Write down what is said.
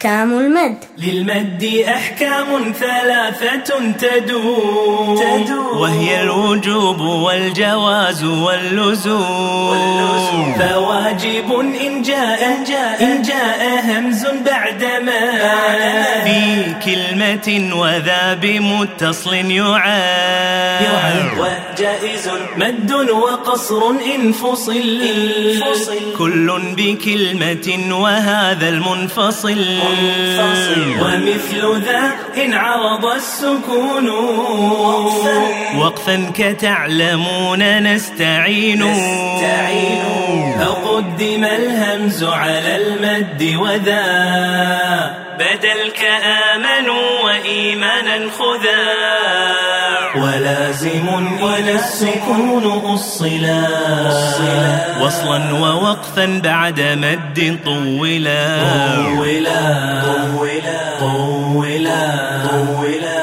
أحكام المد. للمد أحكام ثلاثة تدور, تدور. وهي الوجوب والجواز واللزوم. فواجب إن جاء, جاء, إن جاء همز بعدما في كلمة وذا بمتصل يعاد. وجائز مد وقصر إن فصل. كل بكلمة وهذا المنفصل. ومثل ذا إن عرض السكون. وقفا كتعلمون نستعين. فقدم الهمز على المد وذا. بدل كآمنوا وإيمانا خذا. ولازم إلى السكون أصلا. وصلا ووقفا بعد مد طولا. طولا. طولا. طولا. طولا.